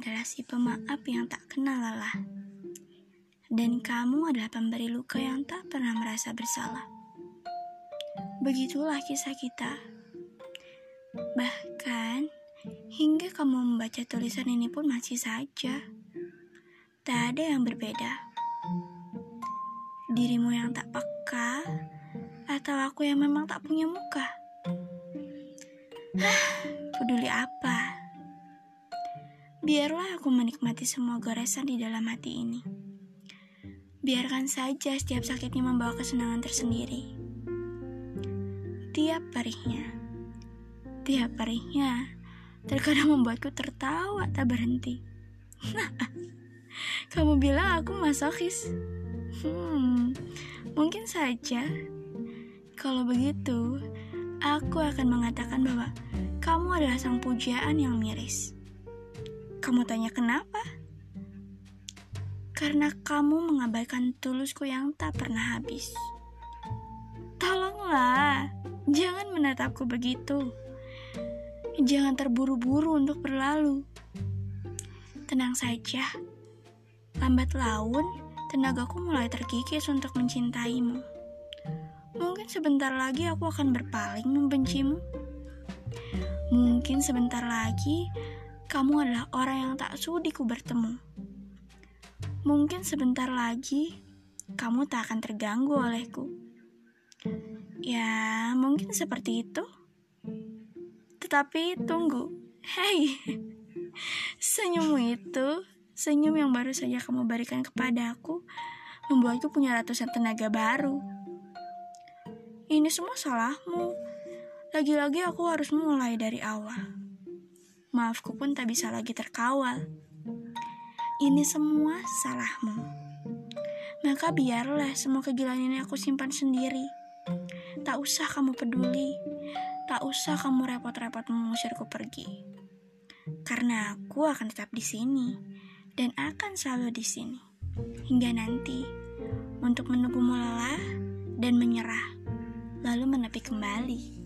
adalah si pemaaf yang tak kenal lelah. Dan kamu adalah pemberi luka yang tak pernah merasa bersalah. Begitulah kisah kita. Bahkan, hingga kamu membaca tulisan ini pun masih saja. Tak ada yang berbeda. Dirimu yang tak peka, atau aku yang memang tak punya muka. Peduli apa? Biarlah aku menikmati semua goresan di dalam hati ini. Biarkan saja setiap sakitnya membawa kesenangan tersendiri. Tiap perihnya, tiap perihnya, terkadang membuatku tertawa tak berhenti. Kamu bilang aku masokis. Hmm, mungkin saja. Kalau begitu, aku akan mengatakan bahwa kamu adalah sang pujaan yang miris. Kamu tanya kenapa? Karena kamu mengabaikan tulusku yang tak pernah habis. Tolonglah, jangan menatapku begitu. Jangan terburu-buru untuk berlalu. Tenang saja. Lambat laun, tenagaku mulai terkikis untuk mencintaimu. Mungkin sebentar lagi aku akan berpaling membencimu. Mungkin sebentar lagi kamu adalah orang yang tak sudi ku bertemu. Mungkin sebentar lagi kamu tak akan terganggu olehku. Ya, mungkin seperti itu. Tetapi tunggu, hei, senyummu itu, senyum yang baru saja kamu berikan kepadaku, membuatku punya ratusan tenaga baru. Ini semua salahmu. Lagi-lagi aku harus mulai dari awal maafku pun tak bisa lagi terkawal. Ini semua salahmu. Maka biarlah semua kegilaan ini aku simpan sendiri. Tak usah kamu peduli. Tak usah kamu repot-repot mengusirku pergi. Karena aku akan tetap di sini dan akan selalu di sini hingga nanti untuk menunggumu lelah dan menyerah lalu menepi kembali.